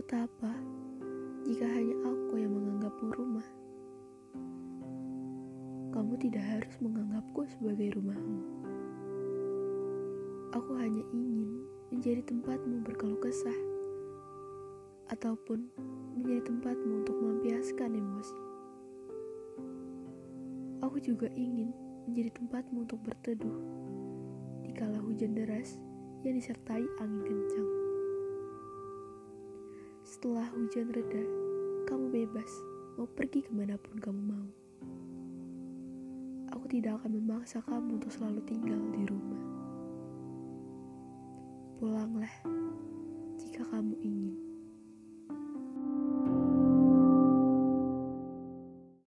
apa jika hanya aku yang menganggapmu rumah? Kamu tidak harus menganggapku sebagai rumahmu. Aku hanya ingin menjadi tempatmu berkeluh kesah, ataupun menjadi tempatmu untuk melampiaskan emosi. Aku juga ingin menjadi tempatmu untuk berteduh di kala hujan deras yang disertai angin kencang. Setelah hujan reda, kamu bebas mau pergi ke mana pun kamu mau. Aku tidak akan memaksa kamu untuk selalu tinggal di rumah. Pulanglah jika kamu ingin.